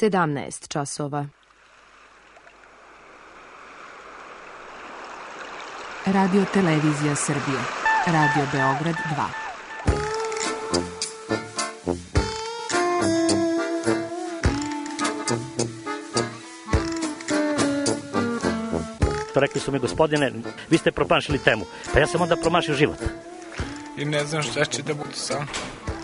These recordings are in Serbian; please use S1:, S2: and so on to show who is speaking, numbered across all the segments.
S1: 17 časova.
S2: Radio Televizija Srbije. Radio Beograd
S3: 2. Rekli su mi, gospodine, vi ste promašili temu. Pa ja sam onda promašio život.
S4: I ne znam šta će da bude sam.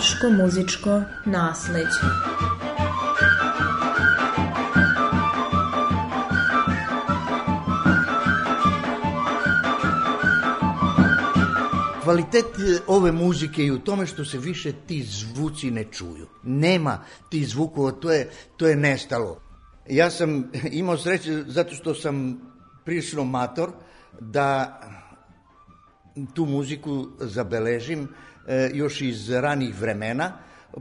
S5: Vlaško muzičko nasleđe.
S6: Kvalitet ove muzike je u tome što se više ti zvuci ne čuju. Nema ti zvukova, to je, to je nestalo. Ja sam imao sreće zato što sam prilično mator da tu muziku zabeležim e, još iz ranih vremena,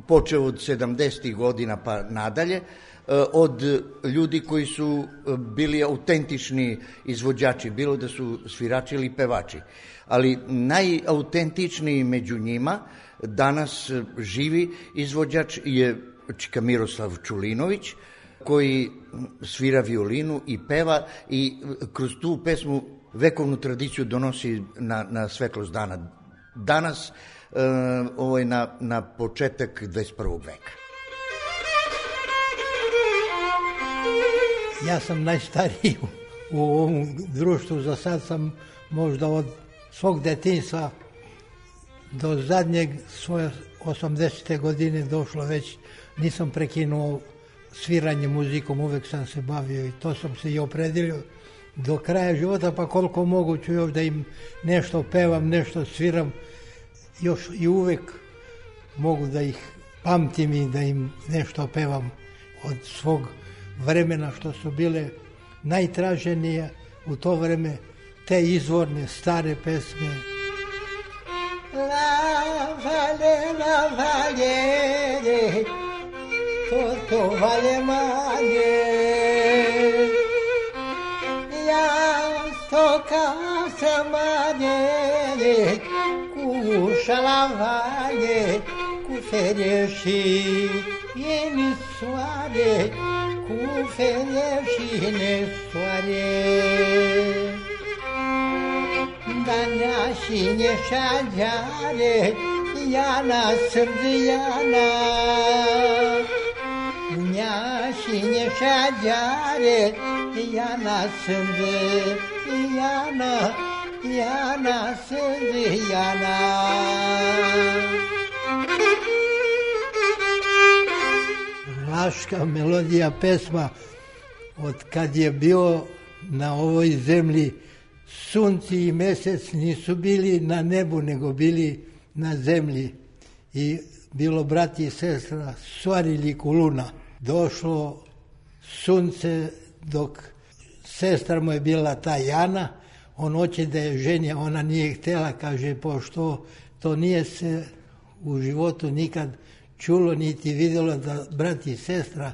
S6: počeo od 70. godina pa nadalje, e, od ljudi koji su bili autentični izvođači, bilo da su svirači ili pevači. Ali najautentičniji među njima danas živi izvođač je Čika Miroslav Čulinović, koji svira violinu i peva i kroz tu pesmu vekovnu tradiciju donosi na, na svetlost dana. Danas, e, ovo je na, na početak 21. veka.
S7: Ja sam najstariji u ovom društvu, za sad sam možda od svog detinstva do zadnjeg svoje 80. godine došlo već, nisam prekinuo sviranje muzikom, uvek sam se bavio i to sam se i opredelio do kraja života, pa koliko mogu ću još da im nešto pevam, nešto sviram, još i uvek mogu da ih pamtim i da im nešto pevam od svog vremena što su bile najtraženije u to vreme te izvorne stare pesme. La vale, la vale, to to vale manje. samane scelavare cu fere și ele soare, cu fere și ele soare. Dana și neșajare, yana sırdı yana. Dünya și neşajare, yana sırdı yana. Yana, Yana. Vlaška melodija pesma od kad je bio na ovoj zemlji sunci i mesec nisu bili na nebu nego bili na zemlji i bilo brati i sestra svarili kuluna. Došlo sunce dok sestra mu je bila ta Jana, on hoće da je ženja, ona nije htela, kaže, pošto to nije se u životu nikad čulo niti videlo da brat i sestra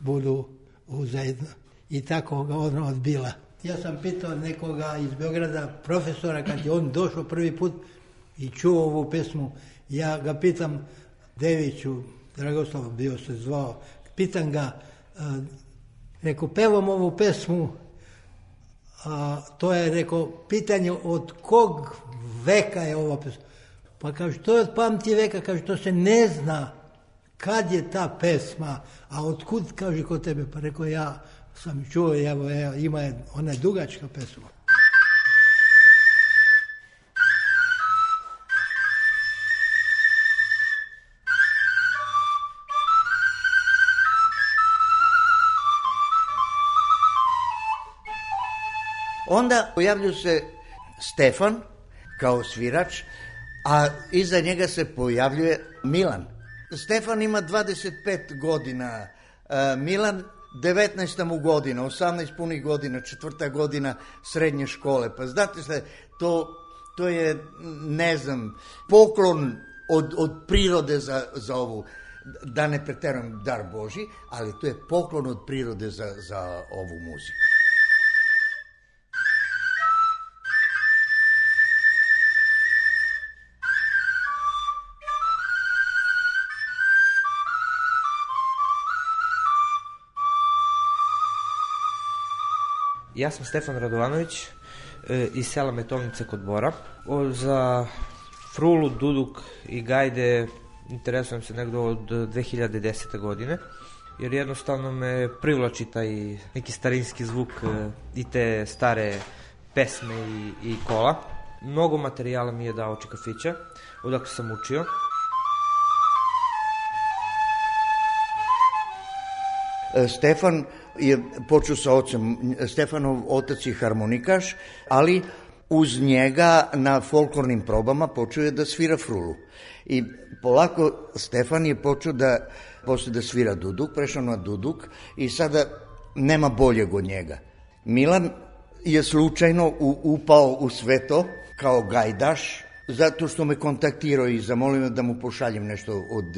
S7: budu uzajedno. I tako ga ona odbila. Ja sam pitao nekoga iz Beograda, profesora, kad je on došao prvi put i čuo ovu pesmu, ja ga pitam, Deviću, Dragoslav bio se zvao, pitam ga, rekao, pevam ovu pesmu, a, to je, rekao, pitanje od kog veka je ova pesma. Pa kaže, to je od pamti veka, kaže, to se ne zna kad je ta pesma, a otkud, kaže, kod tebe? Pa rekao, ja sam čuo, evo, evo ima je, ona je dugačka pesma.
S6: Onda pojavljuje se Stefan kao svirač, a iza njega se pojavljuje Milan. Stefan ima 25 godina, e, Milan 19 mu godina, 18 punih godina, četvrta godina srednje škole. Pa znate se, to, to je, ne znam, poklon od, od prirode za, za ovu, da ne preteram dar Boži, ali to je poklon od prirode za, za ovu muziku.
S1: Ja sam Stefan Radovanović e, iz sela Metovnice kod Bora. O, za frulu, duduk i gajde interesujem se negdje od 2010. godine jer jednostavno me privlači taj neki starinski zvuk e, i te stare pesme i, i kola. Mnogo materijala mi je dao Čikafića, odakle sam učio.
S6: Stefan je počeo sa ocem. Stefanov otac je harmonikaš, ali uz njega na folklornim probama počeo je da svira frulu. I polako Stefan je počeo da, posle da svira duduk, prešao na duduk i sada nema boljeg od njega. Milan je slučajno upao u sve to kao gajdaš, zato što me kontaktirao i zamolio da mu pošaljem nešto od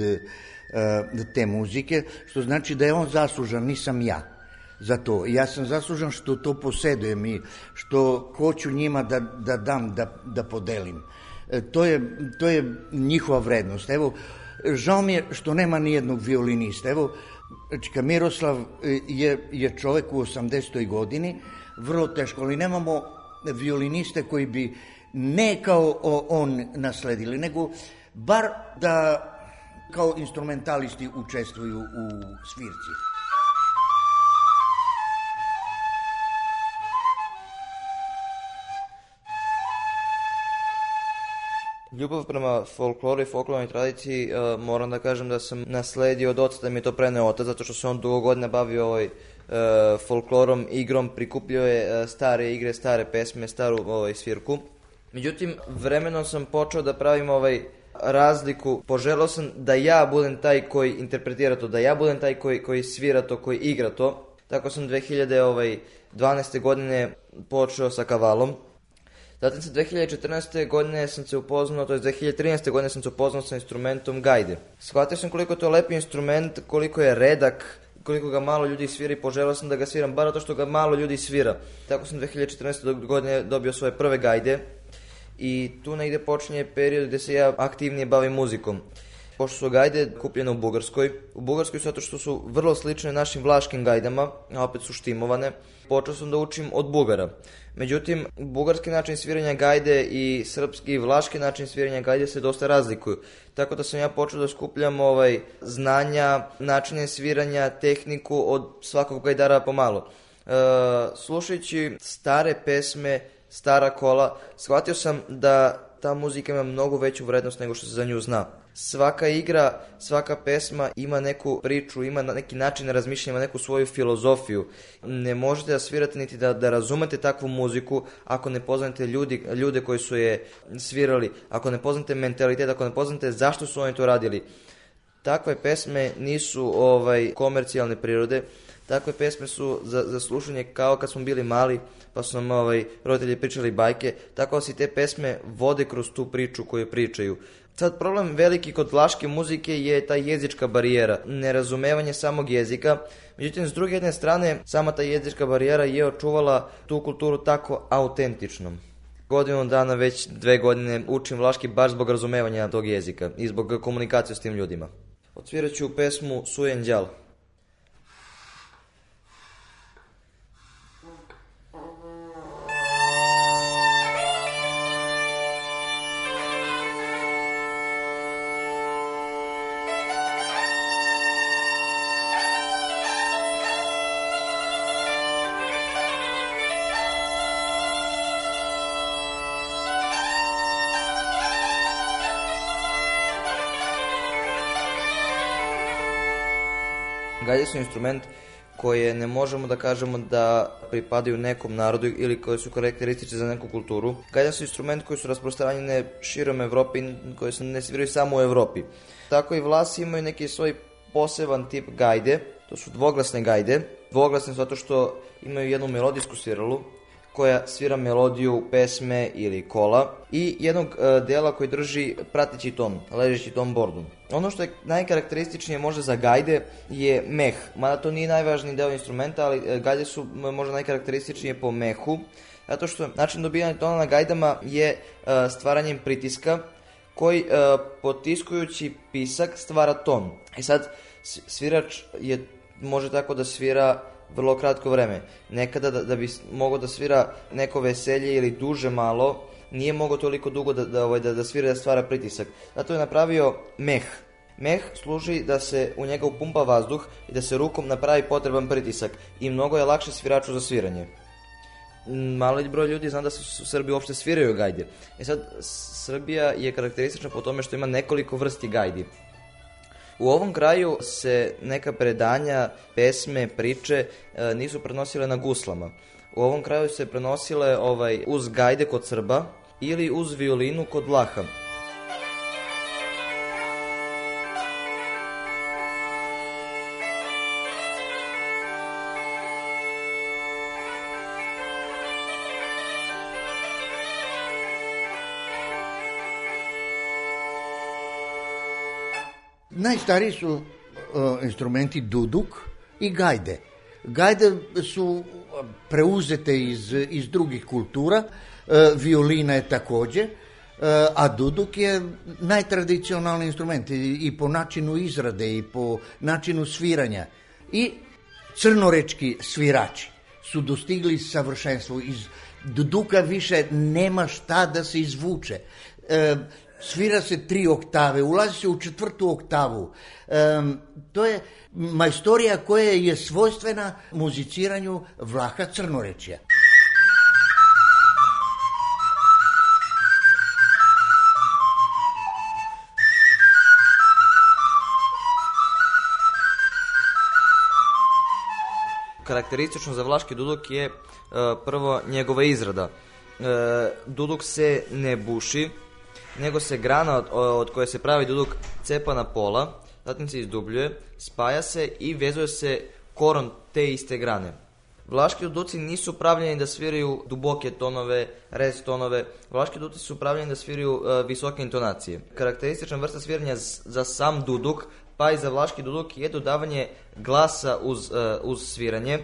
S6: te muzike, što znači da je on zaslužan, nisam ja za to. Ja sam zaslužan što to posedujem i što hoću njima da, da dam, da, da podelim. E, to, je, to je njihova vrednost. Evo, žao mi je što nema ni jednog violinista. Evo, Čika Miroslav e, je, je čovek u 80. godini, vrlo teško, ali nemamo violiniste koji bi ne kao on nasledili, nego bar da kao instrumentalisti učestvuju u svirci.
S1: Ljubav prema folkloru i folklornoj tradiciji uh, moram da kažem da sam nasledio od oca da mi je to preneo otac zato što se on dugo godina bavio ovaj uh, folklorom, igrom, prikupljao je uh, stare igre, stare pesme, staru ovaj svirku. Međutim, vremenom sam počeo da pravim ovaj razliku, poželao sam da ja budem taj koji interpretira to, da ja budem taj koji, koji svira to, koji igra to. Tako sam 2012. Ovaj, godine počeo sa kavalom, Zatim sa 2014. godine sam se upoznao, to je 2013. godine sam se upoznao sa instrumentom gajde. Shvatio sam koliko je to lepi instrument, koliko je redak, koliko ga malo ljudi svira i poželao sam da ga sviram, bar to što ga malo ljudi svira. Tako sam 2014. godine dobio svoje prve gajde i tu negde počinje period gde se ja aktivnije bavim muzikom pošto su gajde kupljene u Bugarskoj. U Bugarskoj zato što su vrlo slične našim vlaškim gajdama, a opet su štimovane. Počeo sam da učim od Bugara. Međutim, bugarski način sviranja gajde i srpski i vlaški način sviranja gajde se dosta razlikuju. Tako da sam ja počeo da skupljam ovaj znanja, načine sviranja, tehniku od svakog gajdara pomalo. E, slušajući stare pesme, stara kola, shvatio sam da ta muzika ima mnogo veću vrednost nego što se za nju zna. Svaka igra, svaka pesma ima neku priču, ima neki način razmišljanja, ima neku svoju filozofiju. Ne možete da svirate niti da, da razumete takvu muziku ako ne poznate ljudi, ljude koji su je svirali, ako ne poznate mentalitet, ako ne poznate zašto su oni to radili. Takve pesme nisu ovaj komercijalne prirode, takve pesme su za, za slušanje kao kad smo bili mali, pa su nam ovaj, roditelji pričali bajke, tako da se te pesme vode kroz tu priču koju pričaju. Sad problem veliki kod vlaške muzike je ta jezička barijera, nerazumevanje samog jezika. Međutim, s druge jedne strane, sama ta jezička barijera je očuvala tu kulturu tako autentičnom. Godinu dana, već dve godine učim vlaški baš zbog razumevanja tog jezika i zbog komunikacije s tim ljudima. Odsvirat ću pesmu Sujen Đal. Gajde su instrument koje ne možemo da kažemo da pripadaju nekom narodu ili koje su karakteristične za neku kulturu. Gajde su instrument koji su rasprostranjene širom Evrope i koje se ne sviraju samo u Evropi. Tako i Vlasi imaju neki svoj poseban tip gajde, to su dvoglasne gajde. Dvoglasne zato što imaju jednu melodijsku sviralu, koja svira melodiju pesme ili kola i jednog e, dela koji drži prateći ton, ležeći ton bordu. Ono što je najkarakterističnije možda za gajde je meh, mada to nije najvažniji deo instrumenta, ali e, gajde su možda najkarakterističnije po mehu, zato što način dobijanja tona na gajdama je e, stvaranjem pritiska koji potiskujući pisak stvara ton. I sad svirač je može tako da svira vrlo kratko vreme. Nekada da, da bi mogao da svira neko veselje ili duže malo, nije mogao toliko dugo da, da, ovaj, da, da svira da stvara pritisak. Zato je napravio meh. Meh služi da se u njega upumpa vazduh i da se rukom napravi potreban pritisak i mnogo je lakše sviraču za sviranje. Mali broj ljudi zna da se u Srbiji uopšte sviraju gajde. E sad, Srbija je karakteristična po tome što ima nekoliko vrsti gajdi. U ovom kraju se neka predanja, pesme, priče e, nisu prenosile na guslama. U ovom kraju se prenosile ovaj uz gajde kod Srba ili uz violinu kod Vlaha.
S6: Najstariji su uh, instrumenti duduk i gajde. Gajde su preuzete iz, iz drugih kultura, uh, violina je takođe, uh, a duduk je najtradicionalni instrument i, i po načinu izrade i po načinu sviranja. I crnorečki svirači su dostigli savršenstvo. Iz duduka više nema šta da se izvuče. E, svira se tri oktave, ulazi se u četvrtu oktavu. Um, to je majstorija koja je svojstvena muziciranju Vlaha Crnorečija.
S1: Karakteristično za vlaški duduk je uh, prvo njegova izrada. Uh, duduk se ne buši, nego se grana od, od koje se pravi duduk cepa na pola, zatim se izdubljuje, spaja se i vezuje se koron te iste grane. Vlaški duduci nisu pravljeni da sviraju duboke tonove, rez tonove. Vlaški duduci su pravljeni da sviraju uh, visoke intonacije. Karakteristična vrsta sviranja za sam duduk, pa i za vlaški duduk je dodavanje glasa uz, uh, uz sviranje.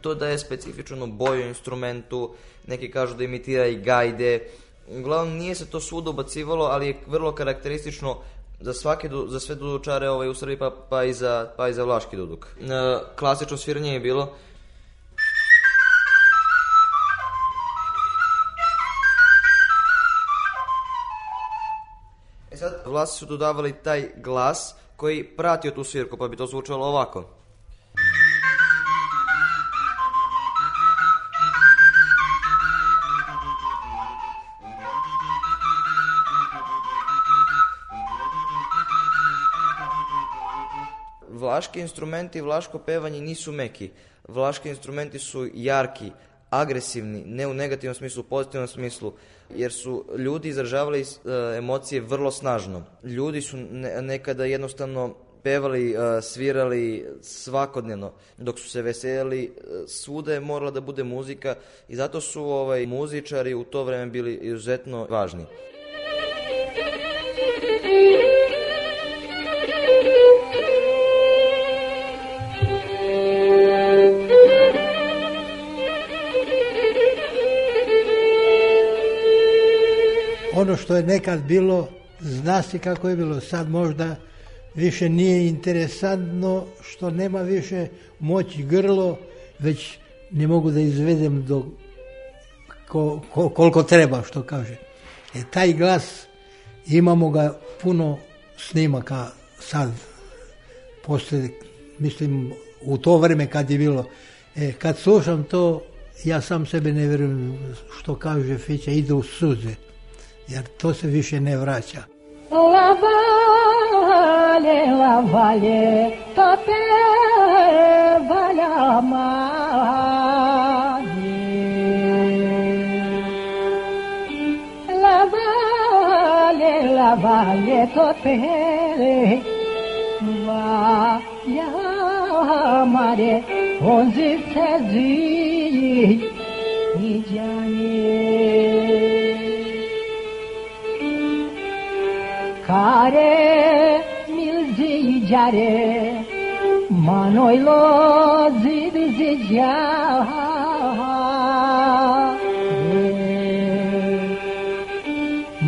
S1: To daje specifičnu boju instrumentu, neki kažu da imitira i gajde, uglavnom nije se to svuda ubacivalo, ali je vrlo karakteristično za svake za sve dudučare ovaj u Srbiji pa pa i za pa i za vlaški duduk. E, klasično sviranje je bilo E sad, vlasi su dodavali taj glas koji pratio tu svirku, pa bi to zvučalo ovako. Vlaški instrumenti i vlaško pevanje nisu meki. Vlaški instrumenti su jarki, agresivni, ne u negativnom smislu, u pozitivnom smislu, jer su ljudi izražavali e, emocije vrlo snažno. Ljudi su ne, nekada jednostavno pevali, e, svirali svakodnevno, dok su se veselili, e, svuda je morala da bude muzika i zato su ovaj muzičari u to vreme bili izuzetno važni.
S7: Ono što je nekad bilo, zna se kako je bilo, sad možda više nije interesantno što nema više moći grlo, već ne mogu da izvedem do ko, ko, koliko treba, što kaže. E, taj glas, imamo ga puno snimaka sad, posle, mislim, u to vreme kad je bilo. E, kad slušam to, ja sam sebe ne verujem što kaže Fića, ide u suze jer to se više ne vraća. La vale, la vale, tope, vale,
S8: La valle, la valle totere va ya mare onzi care milzi jare manoi lo zid zidja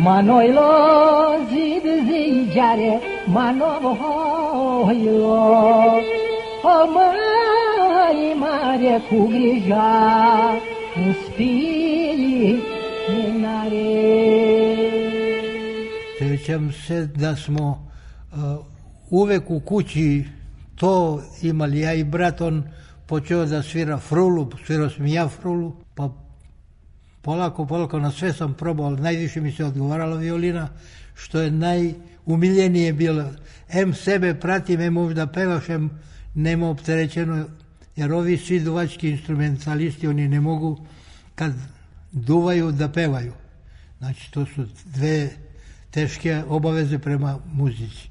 S8: manoi lo zid zijare manov hoio o mare mare cu grija în spilii minare.
S7: Sjećam se da smo uh, uvek u kući to imali ja i brat, on počeo da svira frulu, svirao sam ja frulu, pa polako, polako na sve sam probao, ali najviše mi se odgovarala violina, što je najumiljenije bilo. Em sebe pratim, em možda pevaš, em nema opterećeno, jer ovi svi duvački instrumentalisti, oni ne mogu kad duvaju da pevaju. Znači, to su dve teške obaveze prema muzici.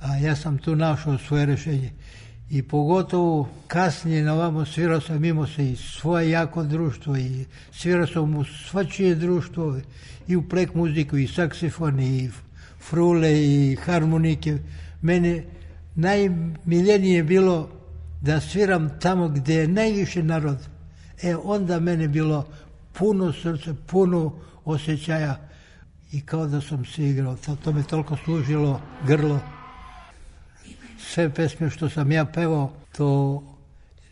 S7: A ja sam tu našao svoje rešenje. I pogotovo kasnije na ovamo svirao sam, imao se i svoje jako društvo i svirao sam u svačije društvo i u plek muziku i saksifon i frule i harmonike. Mene najmiljenije bilo da sviram tamo gde je najviše narod. E onda mene bilo puno srce, puno osjećaja i kao da sam se igrao. To, me toliko služilo grlo. Sve pesme što sam ja pevao, to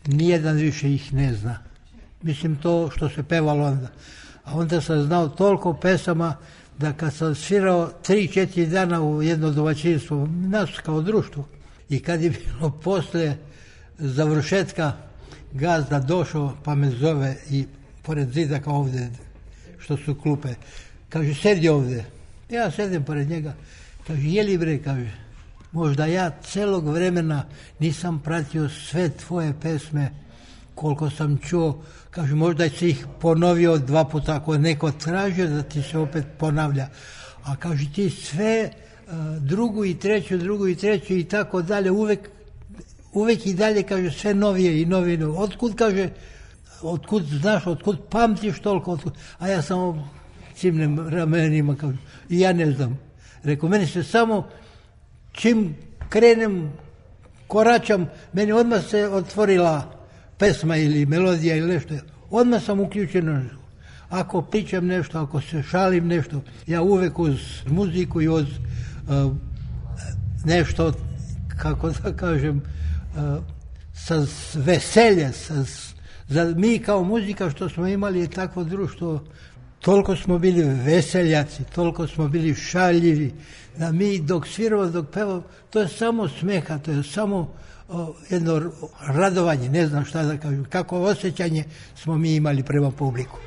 S7: nijedan više ih ne zna. Mislim to što se pevalo onda. A onda sam znao toliko pesama da kad sam svirao 3-4 dana u jedno domaćinstvo, nas kao društvo, i kad je bilo posle završetka gazda došao pa me zove i pored zida kao ovde što su klupe kaže sedi ovde. Ja sedim pored njega. Kaže jeli bre? Kaže možda ja celog vremena nisam pratio sve tvoje pesme koliko sam čuo. Kaže možda si ih ponovio dva puta ako je neko tražio da ti se opet ponavlja. A kaže ti sve drugu i treću, drugu i treću i tako dalje, uvek, uvek i dalje, kaže, sve novije i novije. Otkud, kaže, otkud znaš, otkud pamtiš toliko, otkud, a ja samo cimnem ramenima, kaže, i ja ne znam. Rekao, meni se samo, čim krenem, koračam, meni odmah se otvorila pesma ili melodija ili nešto, odmah sam uključen ako pričam nešto, ako se šalim nešto, ja uvek uz muziku i uz uh, nešto, kako da kažem, uh, sa veselje, sa, za mi kao muzika što smo imali takvo društvo, toliko smo bili veseljaci, toliko smo bili šaljivi, da mi dok sviramo, dok pevamo, to je samo smeha, to je samo o, jedno radovanje, ne znam šta da kažem, kako osjećanje smo mi imali prema publiku.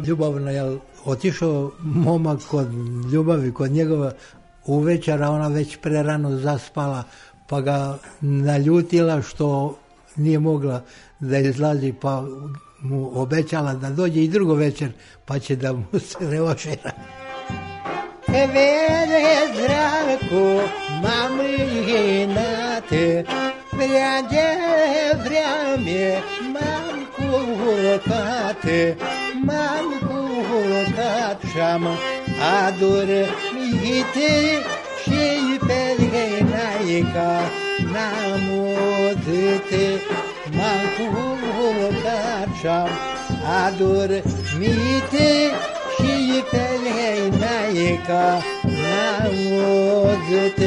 S7: Pesma ljubavna, jel otišao momak kod ljubavi, kod njegova u večera, ona već prerano zaspala, pa ga naljutila što nije mogla da izlazi, pa mu obećala da dođe i drugo večer, pa će da mu se reošira.
S9: Vede zraku mamrinate, Vrjađe vrjame mam kurkate, m-am culcat și-am adormit și pe genaica n-am odât. M-am culcat și-am adormit și pe genaica n-am odât.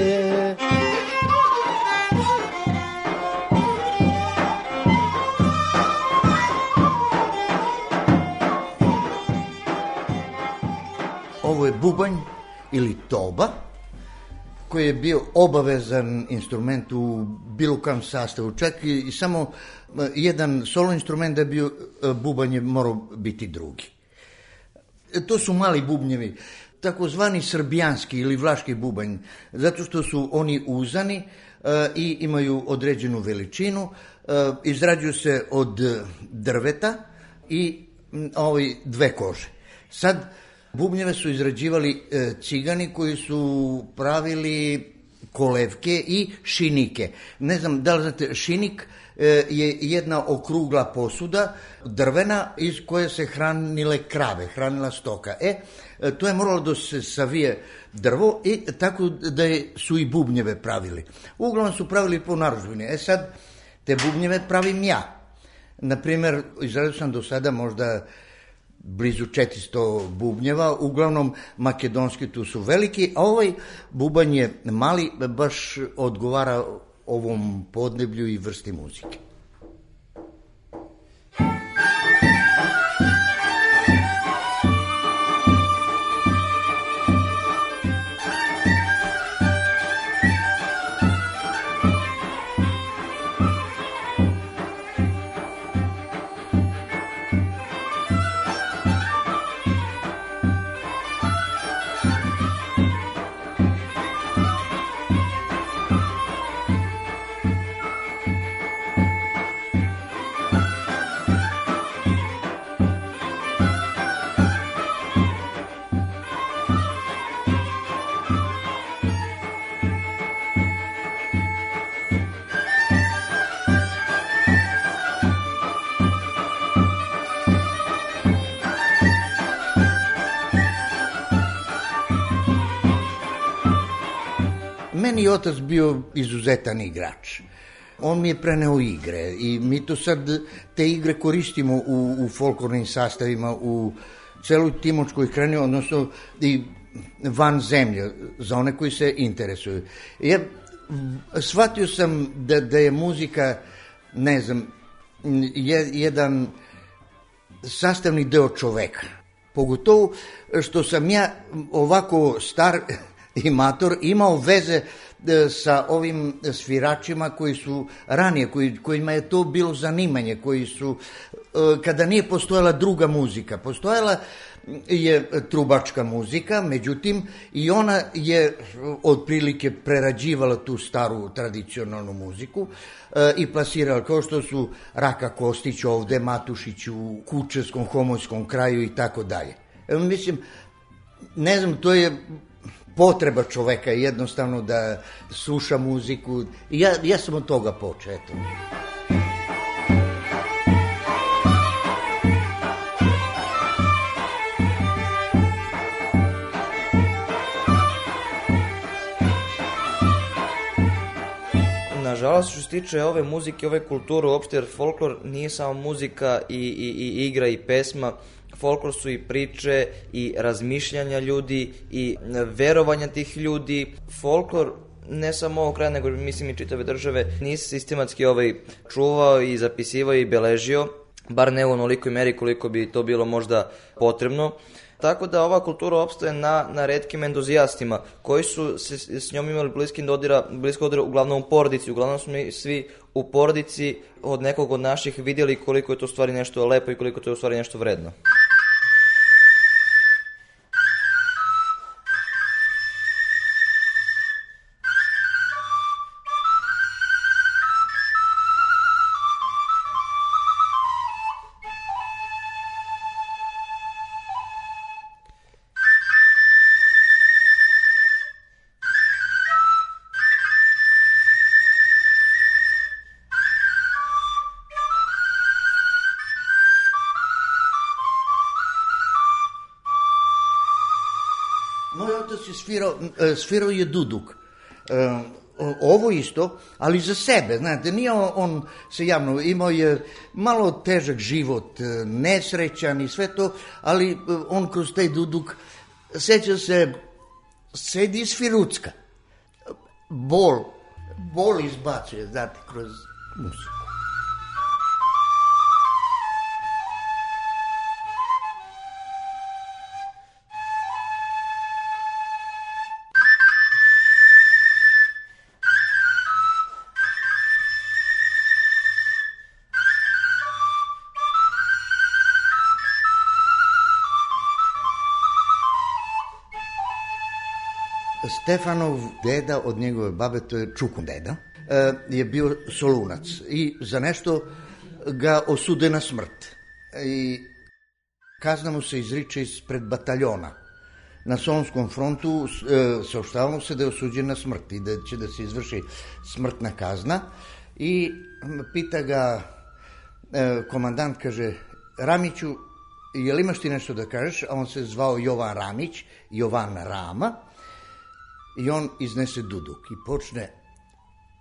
S6: Ovo je bubanj ili toba, koji je bio obavezan instrument u bilo kam sastavu. Čak i, i samo e, jedan solo instrument da je bio e, bubanj je morao biti drugi. E, To su mali bubnjevi, takozvani srbijanski ili vlaški bubanj, zato što su oni uzani e, i imaju određenu veličinu, izrađuju se od drveta i m, ovaj, dve kože. Sad, bubnjeve su izrađivali e, cigani koji su pravili kolevke i šinike. Ne znam da li znate, šinik e, je jedna okrugla posuda, drvena, iz koje se hranile krave, hranila stoka. E, to je moralo da se savije drvo i tako da je, su i bubnjeve pravili. Uglavnom su pravili po naružbini. E sad, te bubnjeve pravim ja. Naprimer, izradio sam do sada možda blizu 400 bubnjeva, uglavnom makedonski tu su veliki, a ovaj bubanj je mali, baš odgovara ovom podneblju i vrsti muzike. Meni je otac bio izuzetan igrač. On mi je preneo igre i mi to sad te igre koristimo u, u folklornim sastavima, u celoj Timočkoj kreni, odnosno i van zemlje, za one koji se interesuju. Ja shvatio sam da, da je muzika, ne znam, je, jedan sastavni deo čoveka. Pogotovo što sam ja ovako star i mator imao veze e, sa ovim sviračima koji su ranije, koji, kojima je to bilo zanimanje, koji su, e, kada nije postojala druga muzika, postojala je trubačka muzika, međutim i ona je otprilike prerađivala tu staru tradicionalnu muziku e, i plasirala kao što su Raka Kostić ovde, Matušić u Kučevskom, Homojskom kraju i tako dalje. E, Mislim, ne znam, to je potreba čoveka je jednostavno da sluša muziku. Ja, ja sam od toga počeo, eto.
S1: Nažalost, što se tiče ove muzike, ove kulture uopšte, jer folklor nije samo muzika i, i, i igra i pesma, folklor su i priče i razmišljanja ljudi i verovanja tih ljudi. Folklor ne samo ovog kraja, nego mislim i čitave države, nije se sistematski ovaj čuvao i zapisivao i beležio, bar ne u onolikoj meri koliko bi to bilo možda potrebno. Tako da ova kultura opstaje na, na redkim endozijastima koji su se, s njom imali bliski dodira, blisko dodira uglavnom u porodici. Uglavnom smo mi svi u porodici od nekog od naših vidjeli koliko je to stvari nešto lepo i koliko to je u stvari nešto vredno.
S6: Svirao, e, svirao je duduk. E, ovo isto, ali za sebe, znate, nije on, on se javno, imao je malo težak život, e, nesrećan i sve to, ali on kroz taj duduk, seća se, sedi iz Firucka. Bol, bol izbacuje, znate, kroz muziku. Stefanov deda od njegove babe, to je Čukun deda, e, je bio solunac i za nešto ga osude na smrt. I kazna mu se izriče ispred bataljona. Na Solonskom frontu e, se da je osuđen na smrt i da će da se izvrši smrtna kazna i pita ga e, komandant, kaže, Ramiću, je li imaš ti nešto da kažeš? A on se zvao Jovan Ramić, Jovan Rama, i on iznese duduk i počne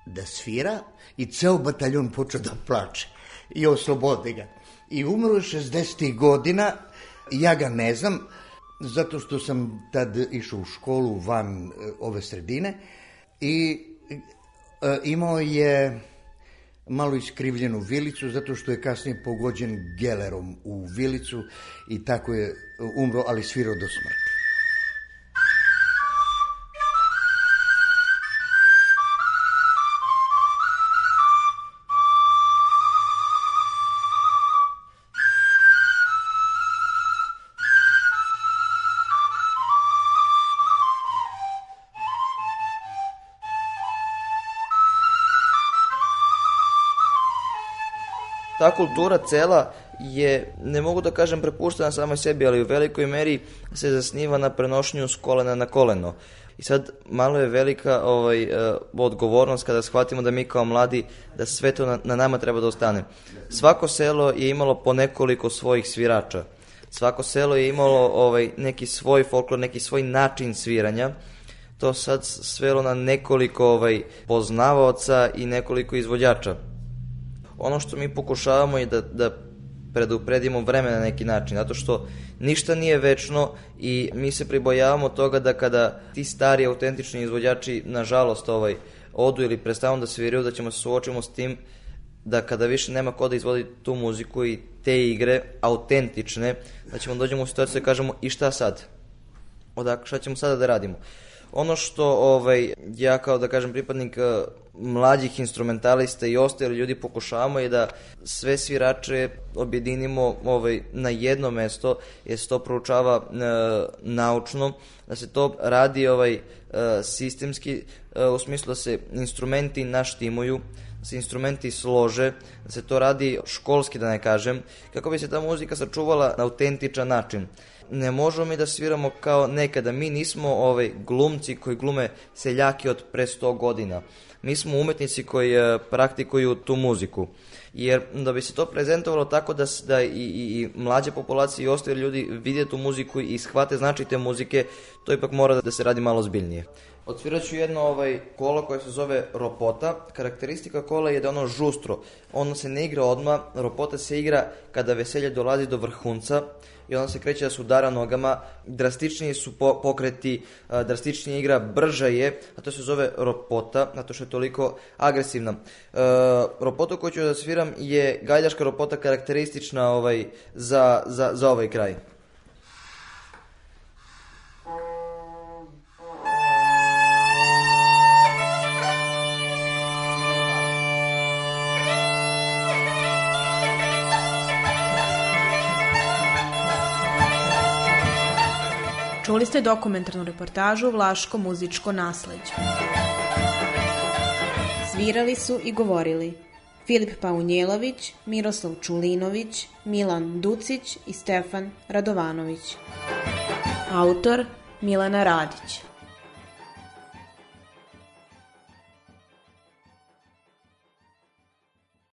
S6: da svira i ceo bataljon počne da plače i oslobodi ga. I umro je 60. godina, ja ga ne znam, zato što sam tad išao u školu van e, ove sredine i e, imao je malo iskrivljenu vilicu zato što je kasnije pogođen gelerom u vilicu i tako je umro, ali svirao do smrti.
S1: Ta kultura cela je, ne mogu da kažem prepuštena samoj sebi, ali u velikoj meri se zasniva na prenošnju s kolena na koleno. I sad malo je velika ovaj, uh, odgovornost kada shvatimo da mi kao mladi, da sve to na, na nama treba da ostane. Svako selo je imalo po nekoliko svojih svirača. Svako selo je imalo ovaj, neki svoj folklor, neki svoj način sviranja. To sad svelo na nekoliko ovaj, poznavaoca i nekoliko izvođača ono što mi pokušavamo je da, da predupredimo vreme na neki način, zato što ništa nije večno i mi se pribojavamo toga da kada ti stari autentični izvođači, nažalost, ovaj, odu ili prestanu da sviraju, da ćemo se suočimo s tim da kada više nema ko da izvodi tu muziku i te igre autentične, da ćemo dođemo u situaciju da kažemo i šta sad? Odakle, šta ćemo sada da radimo? Ono što ovaj, ja kao da kažem pripadnik uh, mlađih instrumentalista i ostali ljudi pokušavamo je da sve svirače objedinimo ovaj, na jedno mesto, jer se to proučava uh, naučno, da se to radi ovaj uh, sistemski, uh, u smislu da se instrumenti naštimuju, da se instrumenti slože, da se to radi školski, da ne kažem, kako bi se ta muzika sačuvala na autentičan način ne možemo mi da sviramo kao nekada. Mi nismo ovaj glumci koji glume seljaki od pre 100 godina. Mi smo umetnici koji e, praktikuju tu muziku. Jer da bi se to prezentovalo tako da, da i, i, i mlađe populacije i ostali ljudi vide tu muziku i shvate značaj te muzike, to ipak mora da se radi malo zbiljnije. Odsvirat ću jedno ovaj kola koje se zove ropota. Karakteristika kola je da ono žustro. Ono se ne igra odma, ropota se igra kada veselje dolazi do vrhunca i onda se kreće da se udara nogama, drastičniji su po, pokreti, drastičnija igra, brža je, a to se zove ropota, zato što je toliko agresivna. E, ropota koju ću da sviram je galjaška ropota karakteristična ovaj, za, za, za ovaj kraj.
S5: Čuli ste dokumentarnu reportažu Vlaško muzičko nasleđe. Svirali su i govorili Filip Paunjelović, Miroslav Čulinović, Milan Ducić i Stefan Radovanović. Autor Milena Radić.